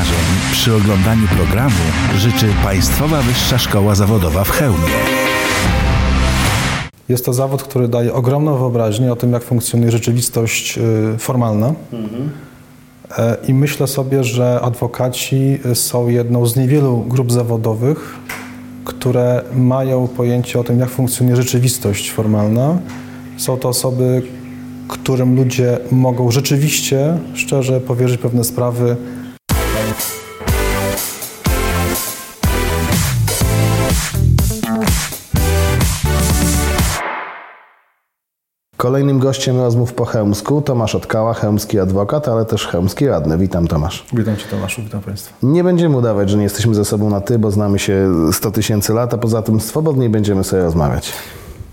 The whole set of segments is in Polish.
wrażeń przy oglądaniu programu życzy Państwowa Wyższa Szkoła Zawodowa w Chełmie. Jest to zawód, który daje ogromną wyobraźnię o tym, jak funkcjonuje rzeczywistość y, formalna. E, I myślę sobie, że adwokaci są jedną z niewielu grup zawodowych, które mają pojęcie o tym, jak funkcjonuje rzeczywistość formalna. Są to osoby, którym ludzie mogą rzeczywiście, szczerze powierzyć pewne sprawy. Kolejnym gościem rozmów po chełmsku Tomasz Otkała, chełmski adwokat, ale też chełmski radny. Witam Tomasz. Witam Cię Tomaszu, witam Państwa. Nie będziemy udawać, że nie jesteśmy ze sobą na ty, bo znamy się 100 tysięcy lat, a poza tym swobodnie będziemy sobie rozmawiać.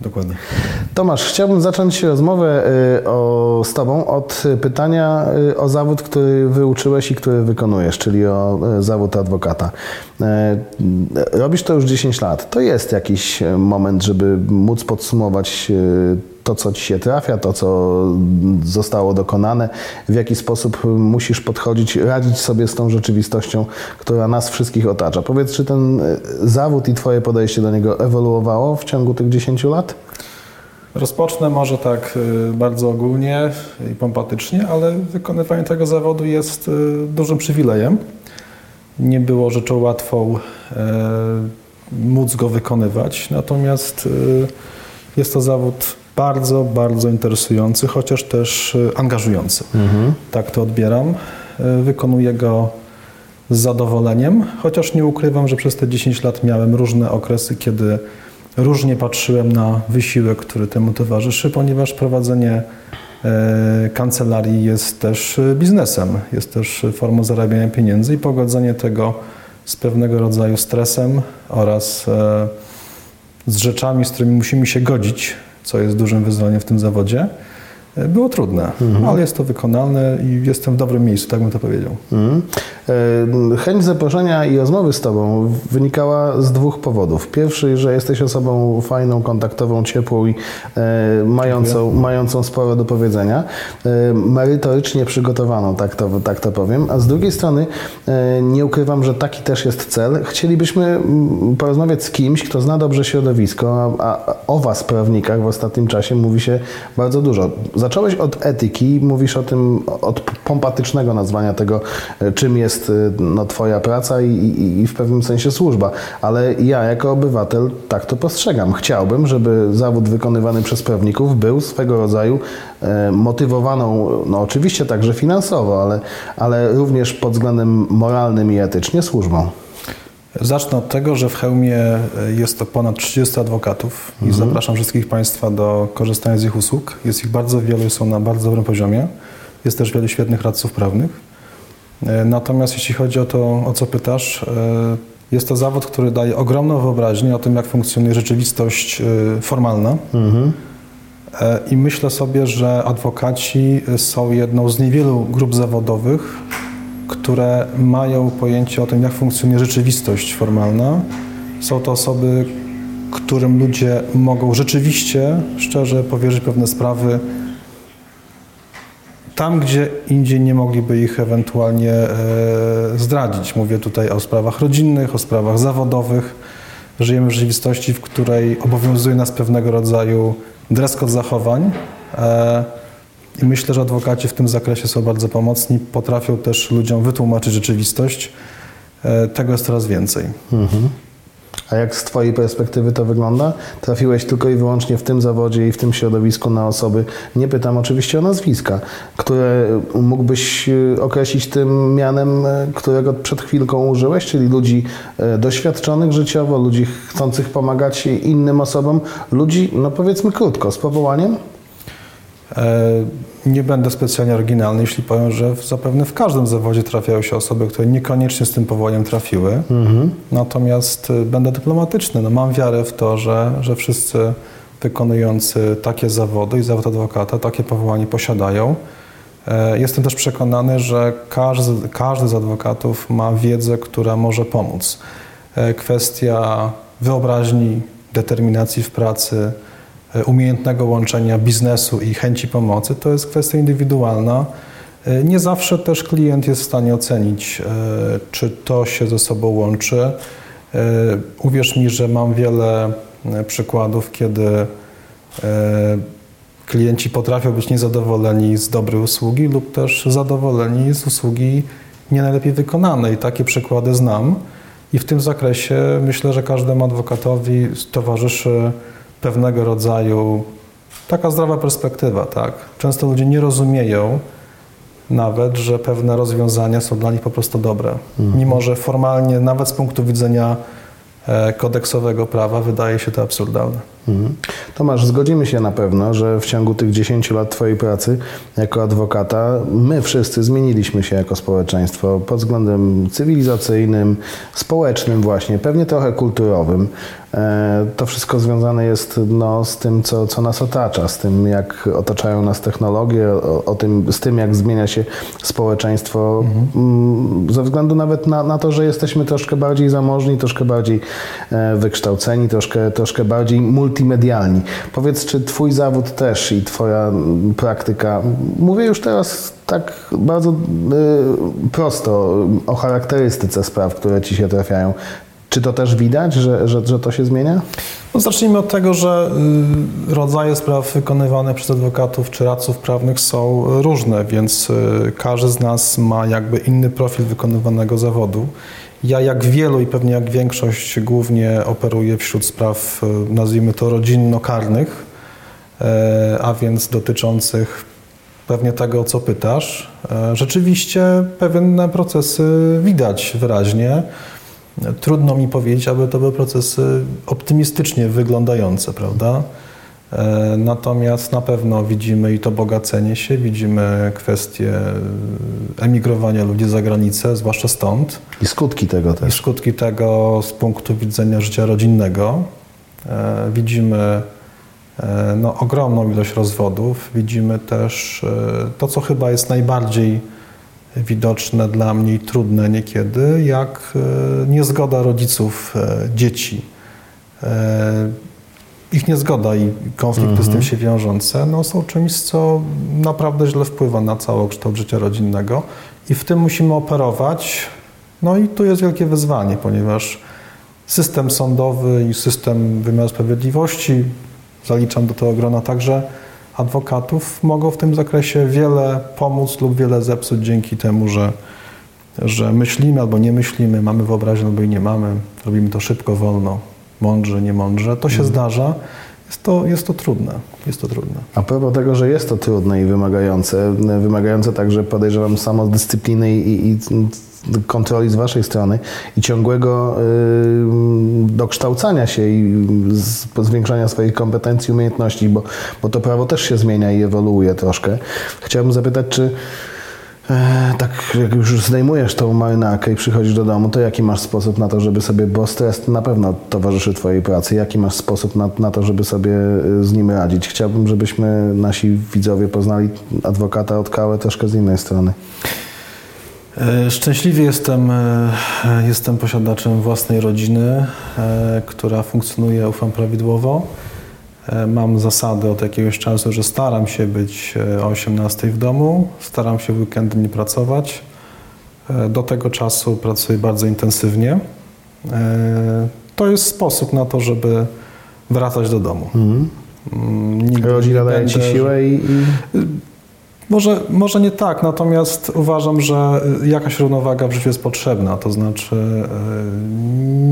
Dokładnie. Tomasz, chciałbym zacząć rozmowę y, o, z Tobą od pytania y, o zawód, który wyuczyłeś i który wykonujesz, czyli o y, zawód adwokata. Robisz to już 10 lat. To jest jakiś moment, żeby móc podsumować to, co ci się trafia, to, co zostało dokonane, w jaki sposób musisz podchodzić, radzić sobie z tą rzeczywistością, która nas wszystkich otacza. Powiedz, czy ten zawód i Twoje podejście do niego ewoluowało w ciągu tych 10 lat? Rozpocznę może tak bardzo ogólnie i pompatycznie, ale wykonywanie tego zawodu jest dużym przywilejem. Nie było rzeczą łatwą móc go wykonywać, natomiast jest to zawód bardzo, bardzo interesujący, chociaż też angażujący. Mhm. Tak to odbieram. Wykonuję go z zadowoleniem, chociaż nie ukrywam, że przez te 10 lat miałem różne okresy, kiedy różnie patrzyłem na wysiłek, który temu towarzyszy, ponieważ prowadzenie kancelarii jest też biznesem, jest też formą zarabiania pieniędzy i pogodzenie tego z pewnego rodzaju stresem oraz z rzeczami, z którymi musimy się godzić co jest dużym wyzwaniem w tym zawodzie, było trudne, mhm. ale jest to wykonalne i jestem w dobrym miejscu, tak bym to powiedział. Mhm. E, chęć zaproszenia i rozmowy z Tobą wynikała z dwóch powodów. Pierwszy, że jesteś osobą fajną, kontaktową, ciepłą i e, mającą, mającą sporo do powiedzenia, e, merytorycznie przygotowaną, tak to, tak to powiem. A z drugiej strony nie ukrywam, że taki też jest cel. Chcielibyśmy mm, porozmawiać z kimś, kto zna dobrze środowisko, a, o Was, prawnikach, w ostatnim czasie mówi się bardzo dużo. Zacząłeś od etyki, mówisz o tym, od pompatycznego nazwania tego, czym jest jest y, no, Twoja praca i, i, i, w pewnym sensie służba. Ale ja jako obywatel tak to postrzegam. Chciałbym, żeby zawód wykonywany przez prawników był swego rodzaju e, motywowaną, no oczywiście także finansowo, ale, ale również pod względem moralnym i etycznie służbą. Zacznę od tego, że w Chełmie e, jest to ponad 30 adwokatów i mhm. zapraszam wszystkich Państwa do korzystania z ich usług. Jest ich bardzo wielu są na bardzo dobrym poziomie. Jest też wielu świetnych radców prawnych. E, natomiast jeśli chodzi o to, o co pytasz, e, jest to zawód, który daje ogromną wyobraźnię o tym, jak funkcjonuje rzeczywistość e, formalna. Mhm. I myślę sobie, że adwokaci są jedną z niewielu grup zawodowych, które mają pojęcie o tym, jak funkcjonuje rzeczywistość formalna. Są to osoby, którym ludzie mogą rzeczywiście, szczerze powierzyć pewne sprawy tam, gdzie indziej nie mogliby ich ewentualnie e, zdradzić. Mówię tutaj o sprawach rodzinnych, o sprawach zawodowych. Żyjemy w rzeczywistości, w której obowiązuje nas pewnego rodzaju dress zachowań. E, I myślę, że adwokaci w tym zakresie są bardzo pomocni, potrafią też ludziom wytłumaczyć rzeczywistość. E, tego jest coraz więcej. Mhm. A jak z Twojej perspektywy to wygląda? Trafiłeś tylko i wyłącznie w tym zawodzie i w tym środowisku na osoby, nie pytam oczywiście o nazwiska, które mógłbyś e, określić tym mianem, e, którego przed chwilką użyłeś, czyli ludzi e, doświadczonych życiowo, ludzi chcących pomagać innym osobom, ludzi, no powiedzmy krótko, z powołaniem? Nie będę specjalnie oryginalny, jeśli powiem, że zapewne w każdym zawodzie trafiają się osoby, które niekoniecznie z tym powołaniem trafiły. Mhm. Natomiast y, będę dyplomatyczny. No, mam wiarę w to, że, że wszyscy wykonujący takie zawody i zawód adwokata takie powołanie posiadają. E, jestem też przekonany, że każdy, każdy z adwokatów ma wiedzę, która może pomóc. E, kwestia wyobraźni, determinacji w pracy, E, umiejętnego łączenia biznesu i chęci pomocy, to jest kwestia indywidualna E, nie zawsze też klient jest w stanie ocenić, e, czy to się ze sobą łączy. E, uwierz mi, że mam wiele przykładów, kiedy klienci potrafią być niezadowoleni z dobrej usługi lub też zadowoleni z usługi nie najlepiej wykonanej. Takie przykłady znam i w tym zakresie myślę, że każdemu adwokatowi towarzyszy pewnego rodzaju taka zdrowa perspektywa. Tak? Często ludzie nie rozumieją, nawet, że pewne rozwiązania są dla nich po prostu dobre. Mhm. Mimo, że formalnie, nawet z punktu widzenia e, kodeksowego prawa, wydaje się to absurdalne. Mhm. Tomasz, zgodzimy się na pewno, że w ciągu tych 10 lat Twojej pracy jako adwokata my wszyscy zmieniliśmy się jako społeczeństwo pod względem cywilizacyjnym, społecznym właśnie, pewnie trochę kulturowym. E, to wszystko związane jest no, z tym, co, co nas otacza, z tym, jak otaczają nas technologie, o, o tym, z tym, jak zmienia się społeczeństwo, mhm. ze względu nawet na, na to, że jesteśmy troszkę bardziej zamożni, troszkę bardziej e, wykształceni, troszkę, troszkę bardziej multimedialni. Powiedz, czy Twój zawód też i Twoja praktyka, mówię już teraz tak bardzo y, prosto o charakterystyce spraw, które Ci się trafiają, czy to też widać, że, że, że to się zmienia? No zacznijmy od tego, że y, rodzaje spraw wykonywane przez adwokatów czy radców prawnych są różne, więc y, każdy z nas ma jakby inny profil wykonywanego zawodu. Ja jak wielu i pewnie jak większość głównie operuję wśród spraw, y, nazwijmy to rodzinno-karnych, a więc dotyczących pewnie tego, o co pytasz. Rzeczywiście pewne procesy widać wyraźnie. Trudno mi powiedzieć, aby to były procesy optymistycznie wyglądające, prawda? E, natomiast na pewno widzimy i to bogacenie się, widzimy kwestię emigrowania ludzi za granicę, zwłaszcza stąd. I skutki tego też. I skutki tego z punktu widzenia życia rodzinnego. E, widzimy e, no, ogromną ilość rozwodów, widzimy też to, co chyba jest najbardziej widoczne dla mnie i trudne niekiedy, jak e, niezgoda rodziców e, dzieci. E, ich niezgoda i konflikty mhm. z tym mhm. się wiążące no, są czymś, co naprawdę źle wpływa na całokształt życia rodzinnego i w tym musimy operować. No i tu jest wielkie wyzwanie, ponieważ system sądowy i system wymiaru sprawiedliwości, zaliczam do tego grona także adwokatów mogą w tym zakresie wiele pomóc lub wiele zepsuć dzięki temu, że, że myślimy albo nie myślimy, mamy wyobraźnię albo i nie mamy, robimy to szybko, wolno, mądrze, nie mądrze. To się mhm. zdarza. Jest to, jest to trudne. Jest to trudne. A propos tego, że jest to trudne i wymagające, wymagające także podejrzewam samodyscypliny i, i kontroli z Waszej strony i ciągłego y, dokształcania się i zwiększania swoich kompetencji, umiejętności, bo, bo to prawo też się zmienia i ewoluuje troszkę. Chciałbym zapytać, czy e, tak jak już zdejmujesz tą marynarkę i przychodzisz do domu, to jaki masz sposób na to, żeby sobie, bo stres na pewno towarzyszy Twojej pracy, jaki masz sposób na, na to, żeby sobie e, z nim radzić? Chciałbym, żebyśmy nasi widzowie poznali adwokata od Kałę troszkę z innej strony. E, szczęśliwie jestem, e, jestem posiadaczem własnej rodziny, e, która funkcjonuje, ufam, prawidłowo. Mam zasady od jakiegoś czasu, że staram się być o 18 w domu, staram się w weekendy nie pracować. Do tego czasu pracuję bardzo intensywnie. To jest sposób na to, żeby wracać do domu. Mhm. Rodzina daje Ci siłę i... Może, może nie tak, natomiast uważam, że jakaś równowaga w życiu jest potrzebna. To znaczy, e,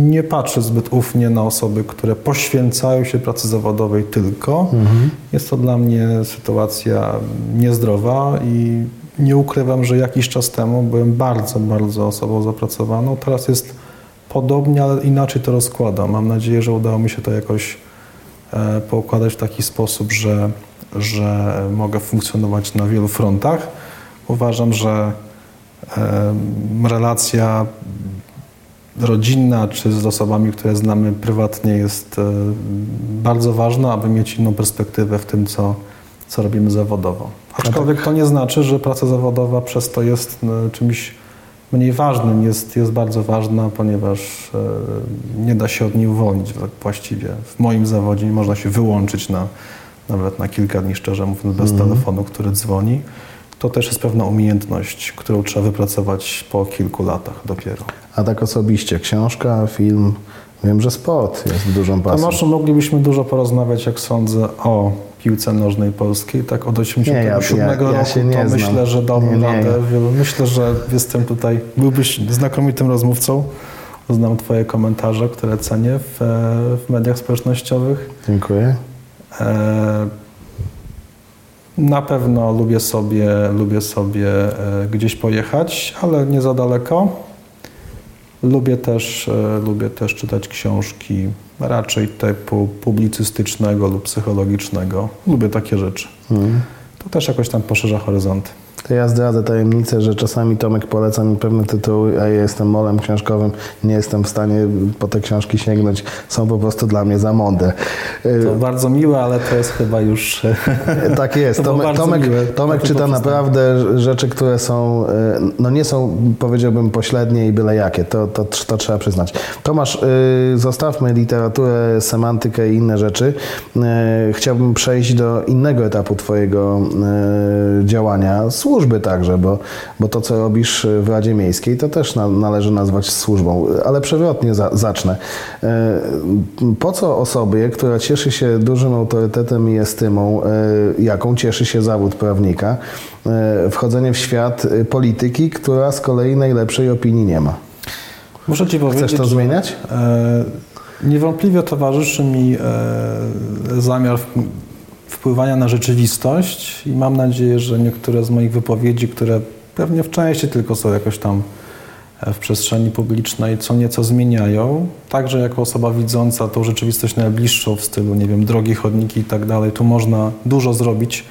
nie patrzę zbyt ufnie na osoby, które poświęcają się pracy zawodowej tylko. Mhm. Jest to dla mnie sytuacja niezdrowa i nie ukrywam, że jakiś czas temu byłem bardzo, bardzo osobą zapracowaną. Teraz jest podobnie, ale inaczej to rozkładam. Mam nadzieję, że udało mi się to jakoś e, poukładać w taki sposób, że że mogę funkcjonować na wielu frontach. Uważam, że relacja rodzinna czy z osobami, które znamy prywatnie jest e, bardzo ważna, aby mieć inną perspektywę w tym, co, co robimy zawodowo. Aczkolwiek to nie znaczy, że praca zawodowa przez to jest e, czymś mniej ważnym. Jest, jest bardzo ważna, ponieważ e, nie da się od niej uwolnić właściwie. W moim zawodzie nie można się wyłączyć na nawet na kilka dni, szczerze mówiąc, bez mm. telefonu, który dzwoni. to też jest pewna umiejętność, którą trzeba wypracować po kilku latach dopiero. A tak osobiście, książka, film, wiem, że sport jest dużą pasją. Tomaszu, moglibyśmy dużo porozmawiać, jak sądzę, o piłce nożnej polskiej. Tak od 87 Nie, ja- ja- ja roku się nie to znam. myślę, że dałbym Nie, nie, radę. ja- Myślę, że jestem tutaj, byłbyś znakomitym rozmówcą. Znam Twoje komentarze, które cenię w, e, w mediach społecznościowych. Dziękuję. E, Na pewno lubię sobie, lubię sobie e, gdzieś pojechać, ale nie za daleko. Lubię też, e, lubię też czytać książki raczej typu publicystycznego lub psychologicznego. Lubię takie rzeczy. Mhm. To też jakoś tam poszerza horyzonty. To ja zdradzę tajemnicę, że czasami Tomek poleca mi pewne tytuły, a ja jestem molem książkowym, nie jestem w stanie po te książki sięgnąć, są po prostu dla mnie za mądre. To bardzo miłe, ale to jest chyba już... E, Tak jest. To Tomek, Tomek. Tomek Takie czyta naprawdę rzeczy, które są, e, no nie są, powiedziałbym, pośrednie i byle jakie. To, to, to trzeba przyznać. Tomasz, y, zostawmy literaturę, semantykę i inne rzeczy. Chciałbym przejść do innego etapu Twojego działania, służby także, bo, bo to, co robisz w Radzie Miejskiej, to też na, należy nazwać służbą, ale przewrotnie za, zacznę. E, Po co osobie, która cieszy się dużym autorytetem i estymą, e, jaką cieszy się zawód prawnika, e, wchodzenie w świat polityki, która z kolei najlepszej opinii nie ma? Muszę Ci powiedzieć, Chcesz to że- zmieniać? E, Niewątpliwie towarzyszy mi e, zamiar w- wpływania na rzeczywistość i mam nadzieję, że niektóre z moich wypowiedzi, które pewnie w części tylko są jakoś tam e, w przestrzeni publicznej, co nieco zmieniają, także jako osoba widząca tą rzeczywistość najbliższą w stylu, nie wiem, drogi, chodniki i tak dalej, tu można dużo zrobić.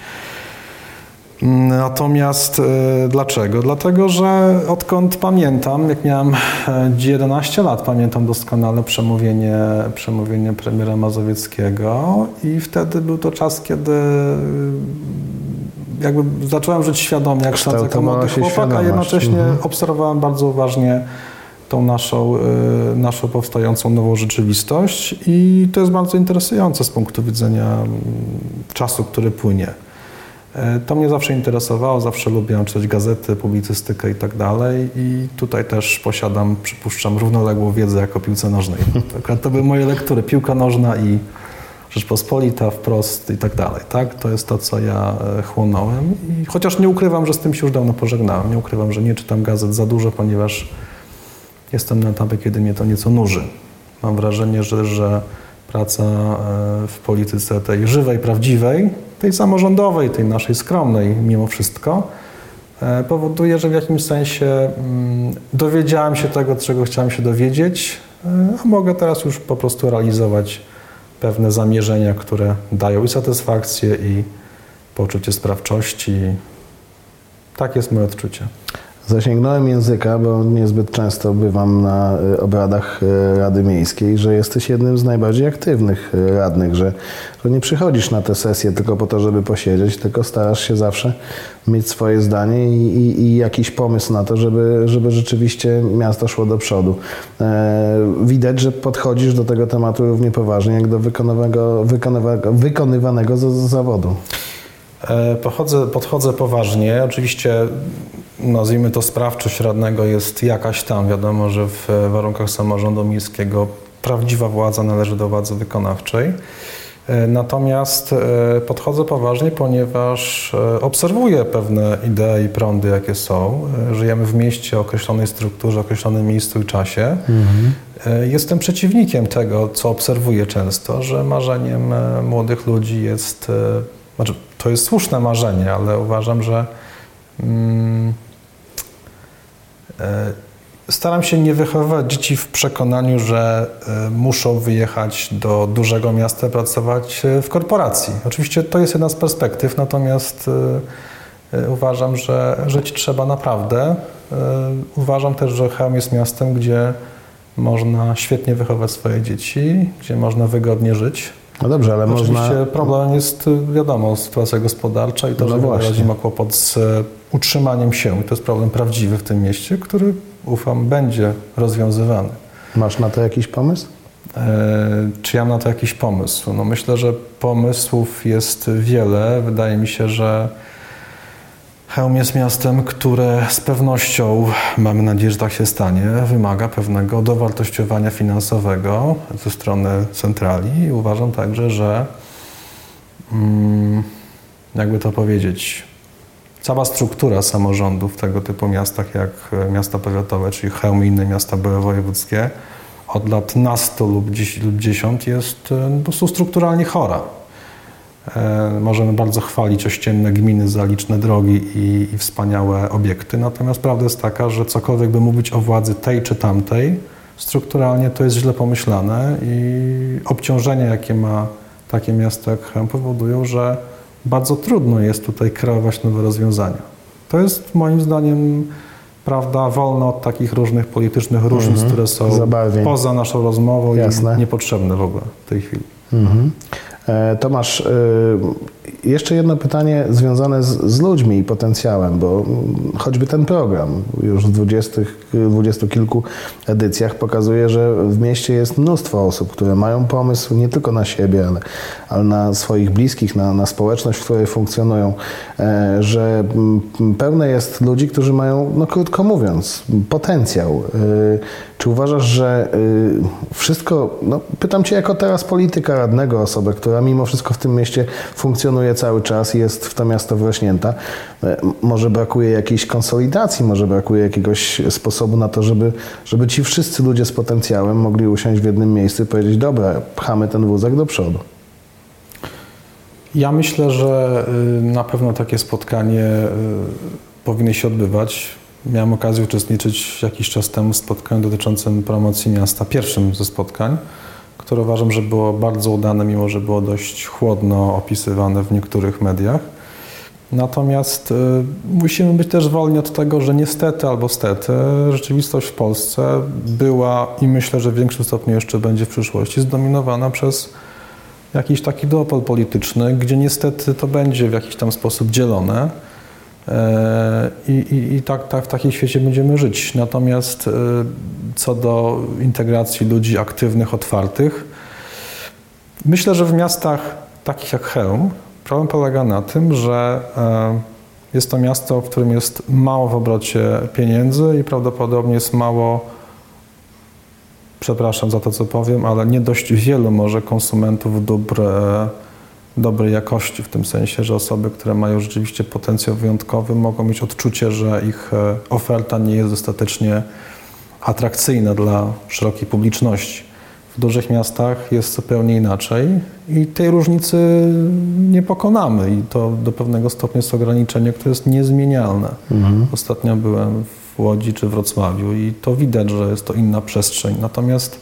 Natomiast e, dlaczego? Dlatego, że odkąd pamiętam, jak miałem e, 11 lat, pamiętam doskonale przemówienie, przemówienie premiera Mazowieckiego i wtedy był to czas, kiedy e, jakby zacząłem żyć świadomie, jak ksiądz jako młody chłopak, a jednocześnie Mhm. obserwowałem bardzo uważnie tą naszą, e, naszą powstającą nową rzeczywistość i to jest bardzo interesujące z punktu widzenia czasu, który płynie. E, To mnie zawsze interesowało, zawsze lubiłem czytać gazety, publicystykę i tak dalej i tutaj też posiadam, przypuszczam, równoległą wiedzę jako piłce nożnej. Akurat to były moje lektury, piłka nożna i Rzeczpospolita, wprost i tak dalej. Tak? To jest to, co ja e, chłonąłem i chociaż nie ukrywam, że z tym się już dawno pożegnałem, nie ukrywam, że nie czytam gazet za dużo, ponieważ jestem na etapie, kiedy mnie to nieco nuży. Mam wrażenie, że, że praca e, w polityce tej żywej, prawdziwej, tej samorządowej, tej naszej skromnej mimo wszystko, e, powoduje, że w jakimś sensie mm, dowiedziałem się tego, czego chciałem się dowiedzieć, e, a mogę teraz już po prostu realizować pewne zamierzenia, które dają i satysfakcję, i poczucie sprawczości. Tak jest moje odczucie. Zasięgnąłem języka, bo niezbyt często bywam na y, obradach y, Rady Miejskiej, że jesteś jednym z najbardziej aktywnych y, radnych, że, nie przychodzisz na te sesje tylko po to, żeby posiedzieć, tylko starasz się zawsze mieć swoje zdanie i, i, i jakiś pomysł na to, żeby, żeby rzeczywiście miasto szło do przodu. E, widać, że podchodzisz do tego tematu równie poważnie jak do wykonywanego, wykonywanego, wykonywanego zawodu. E, Pochodzę, podchodzę poważnie. Oczywiście, nazwijmy to, sprawczość radnego jest jakaś tam. Wiadomo, że w e, warunkach samorządu miejskiego prawdziwa władza należy do władzy wykonawczej. E, Natomiast podchodzę poważnie, ponieważ obserwuję pewne idee i prądy, jakie są. Żyjemy w mieście o określonej strukturze, określonym miejscu i czasie. E, Jestem przeciwnikiem tego, co obserwuję często, że marzeniem młodych ludzi jest, znaczy to jest słuszne marzenie, ale uważam, że mm, e, staram się nie wychowywać dzieci w przekonaniu, że e, muszą wyjechać do dużego miasta pracować e, w korporacji. Oczywiście to jest jedna z perspektyw, natomiast e, uważam, że żyć trzeba naprawdę. Uważam też, że Chełm jest miastem, gdzie można świetnie wychować swoje dzieci, gdzie można wygodnie żyć. No dobrze, ale Oczywiście można... problem jest, y, wiadomo, sytuacja gospodarcza i to, No że właśnie. ma kłopot z e, utrzymaniem się. I to jest problem prawdziwy w tym mieście, który, ufam, będzie rozwiązywany. Masz na to jakiś pomysł? E, Czy ja mam na to jakiś pomysł? No myślę, że pomysłów jest wiele. Wydaje mi się, że Chełm jest miastem, które z pewnością, mamy nadzieję, że tak się stanie, wymaga pewnego dowartościowania finansowego ze strony centrali i uważam także, że mm, jakby to powiedzieć, cała struktura samorządów w tego typu miastach jak miasta powiatowe, czyli Chełm i inne miasta były wojewódzkie, od lat nastu lub dziesiąt jest e, po prostu strukturalnie chora. E, możemy bardzo chwalić ościenne gminy za liczne drogi i, i, wspaniałe obiekty, natomiast prawda jest taka, że cokolwiek by mówić o władzy tej czy tamtej, strukturalnie to jest źle pomyślane i obciążenia, jakie ma takie miasto jak Chełm powodują, że bardzo trudno jest tutaj kreować nowe rozwiązania. To jest moim zdaniem prawda, wolna od takich różnych politycznych różnic, mhm. które są Zabawień. poza naszą rozmową Jasne. i niepotrzebne w ogóle w tej chwili. Mhm. E, Tomasz, e, jeszcze jedno pytanie związane z, z, ludźmi i potencjałem, bo choćby ten program już w dwudziestych, dwudziestu kilku edycjach pokazuje, że w mieście jest mnóstwo osób, które mają pomysł nie tylko na siebie, ale, ale na swoich bliskich, na, na społeczność, w której funkcjonują, e, że pełne jest ludzi, którzy mają, no krótko mówiąc, potencjał. Czy uważasz, że wszystko, no pytam Cię jako teraz polityka radnego, osobę, która mimo wszystko w tym mieście funkcjonuje cały czas, jest w to miasto wrośnięta. E, może brakuje jakiejś konsolidacji, może brakuje jakiegoś sposobu na to, żeby, żeby ci wszyscy ludzie z potencjałem mogli usiąść w jednym miejscu i powiedzieć, dobra, pchamy ten wózek do przodu. Ja myślę, że y, na pewno takie spotkanie y, powinno się odbywać. Miałem okazję uczestniczyć jakiś czas temu w spotkaniu dotyczącym promocji miasta, pierwszym ze spotkań które uważam, że było bardzo udane, mimo że było dość chłodno opisywane w niektórych mediach. Natomiast y, musimy być też wolni od tego, że niestety albo stety rzeczywistość w Polsce była i myślę, że w większym stopniu jeszcze będzie w przyszłości zdominowana przez jakiś taki duopol polityczny, gdzie niestety to będzie w jakiś tam sposób dzielone. E, I, i, i tak, tak w takim świecie będziemy żyć. Natomiast e, co do integracji ludzi aktywnych, otwartych, myślę, że w miastach takich jak Chełm problem polega na tym, że e, jest to miasto, w którym jest mało w obrocie pieniędzy i prawdopodobnie jest mało, przepraszam za to, co powiem, ale nie dość wielu może konsumentów dóbr dobrej jakości, w tym sensie, że osoby, które mają rzeczywiście potencjał wyjątkowy, mogą mieć odczucie, że ich e, oferta nie jest dostatecznie atrakcyjna dla szerokiej publiczności. W dużych miastach jest zupełnie inaczej i tej różnicy nie pokonamy i to do pewnego stopnia jest ograniczenie, które jest niezmienialne. Mhm. Ostatnio byłem w Łodzi czy Wrocławiu i to widać, że jest to inna przestrzeń. Natomiast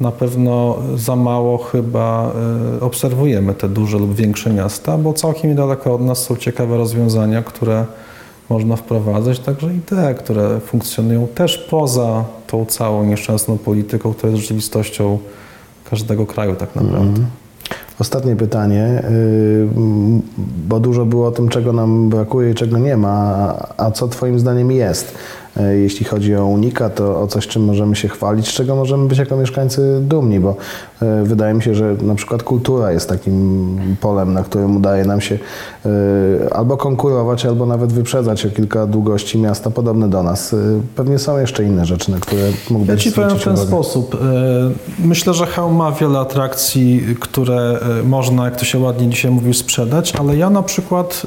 na pewno za mało chyba e, obserwujemy te duże lub większe miasta, bo całkiem niedaleko od nas są ciekawe rozwiązania, które można wprowadzać, także i te, które funkcjonują też poza tą całą nieszczęsną polityką, która jest rzeczywistością każdego kraju tak naprawdę. Mm. Ostatnie pytanie, y, bo dużo było o tym, czego nam brakuje i czego nie ma, a co Twoim zdaniem jest? E, jeśli chodzi o Unika, to o coś, czym możemy się chwalić, z czego możemy być jako mieszkańcy dumni, bo e, wydaje mi się, że na przykład kultura jest takim polem, na którym udaje nam się e, albo konkurować, albo nawet wyprzedzać o kilka długości miasta podobne do nas. Pewnie są jeszcze inne rzeczy, na które mógłbyś Ja Ci powiem w ten uwagę. sposób. Myślę, że Chełm ma wiele atrakcji, które można, jak to się ładnie dzisiaj mówi, sprzedać, ale ja na przykład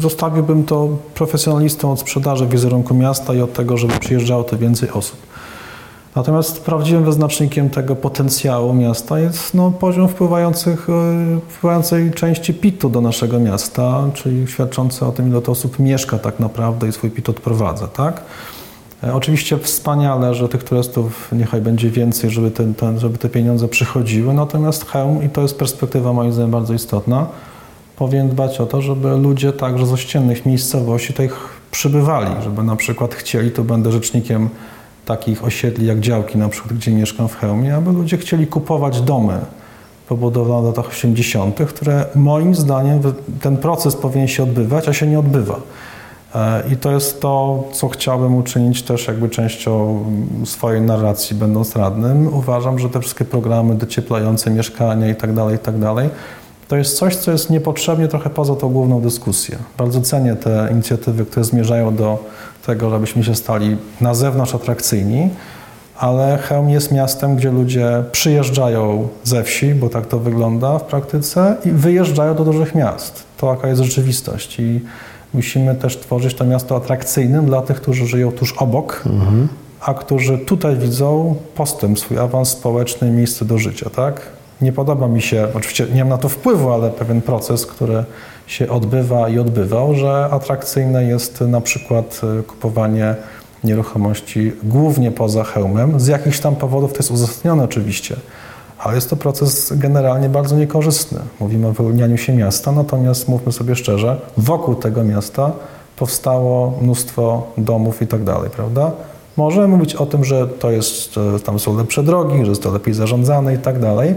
zostawiłbym to profesjonalistom od sprzedaży wizerunku miasta i od tego, żeby przyjeżdżało to więcej osób. Natomiast prawdziwym wyznacznikiem tego potencjału miasta jest no, poziom wpływających, e, wpływającej części PIT-u do naszego miasta, czyli świadczący o tym, ile to osób mieszka tak naprawdę i swój PIT odprowadza. Tak? E, oczywiście wspaniale, że tych turystów niechaj będzie więcej, żeby, ten, ten, żeby te pieniądze przychodziły, natomiast hełm, i to jest perspektywa moim zdaniem bardzo istotna, powinien dbać o to, żeby ludzie także z ościennych miejscowości tych przybywali, żeby na przykład chcieli, to będę rzecznikiem takich osiedli jak działki, na przykład, gdzie mieszkam w Chełmie, aby ludzie chcieli kupować domy pobudowane w latach 80., które moim zdaniem ten proces powinien się odbywać, a się nie odbywa. E, I to jest to, co chciałbym uczynić też jakby częścią swojej narracji, będąc radnym. Uważam, że te wszystkie programy docieplające mieszkania i tak dalej, i tak dalej, to jest coś, co jest niepotrzebnie trochę poza tą główną dyskusję. Bardzo cenię te inicjatywy, które zmierzają do tego, żebyśmy się stali na zewnątrz atrakcyjni, ale Chełm jest miastem, gdzie ludzie przyjeżdżają ze wsi, bo tak to wygląda w praktyce, i wyjeżdżają do dużych miast. To jaka jest rzeczywistość. I musimy też tworzyć to miasto atrakcyjnym dla tych, którzy żyją tuż obok, mhm. a którzy tutaj widzą postęp, swój awans społeczny, miejsce do życia. Tak? Nie podoba mi się, oczywiście nie mam na to wpływu, ale pewien proces, który się odbywa i odbywał, że atrakcyjne jest na przykład e, kupowanie nieruchomości głównie poza hełmem. Z jakichś tam powodów to jest uzasadnione oczywiście, ale jest to proces generalnie bardzo niekorzystny. Mówimy o wyłonianiu się miasta, natomiast mówmy sobie szczerze, wokół tego miasta powstało mnóstwo domów i tak dalej, prawda? Możemy mówić o tym, że to jest, tam są lepsze drogi, że jest to lepiej zarządzane i tak dalej,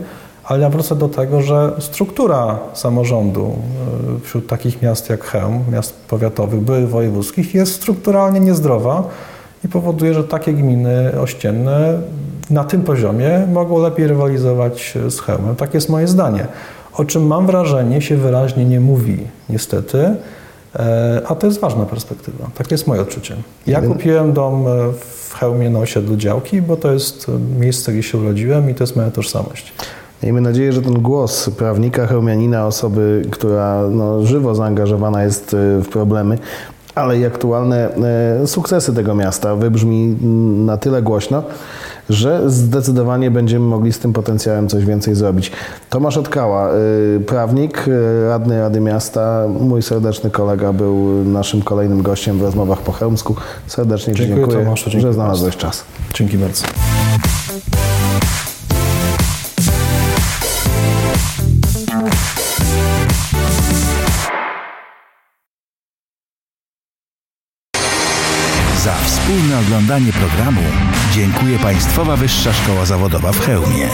ale ja wrócę do tego, że struktura samorządu e, wśród takich miast jak Chełm, miast powiatowych, byłych wojewódzkich, jest strukturalnie niezdrowa i powoduje, że takie gminy ościenne na tym poziomie mogą lepiej rywalizować z Chełmem. Tak jest moje zdanie. O czym mam wrażenie się wyraźnie nie mówi, niestety, e, a to jest ważna perspektywa. Tak jest moje odczucie. Ja kupiłem dom e, w Chełmie na osiedlu Działki, bo to jest miejsce, gdzie się urodziłem i to jest moja tożsamość. Miejmy nadzieję, że ten głos prawnika, chełmianina, osoby, która no, żywo zaangażowana jest e, w problemy, ale i aktualne e, sukcesy tego miasta wybrzmi na tyle głośno, że zdecydowanie będziemy mogli z tym potencjałem coś więcej zrobić. Tomasz Otkała, e, prawnik, radny Rady Miasta, mój serdeczny kolega był naszym kolejnym gościem w rozmowach po Chełmsku. Serdecznie dziękuję, dziękuję Tomaszu, że znalazłeś czas. Dzięki bardzo. Oglądanie programu dziękuję Państwowa Wyższa Szkoła Zawodowa w Chełmie.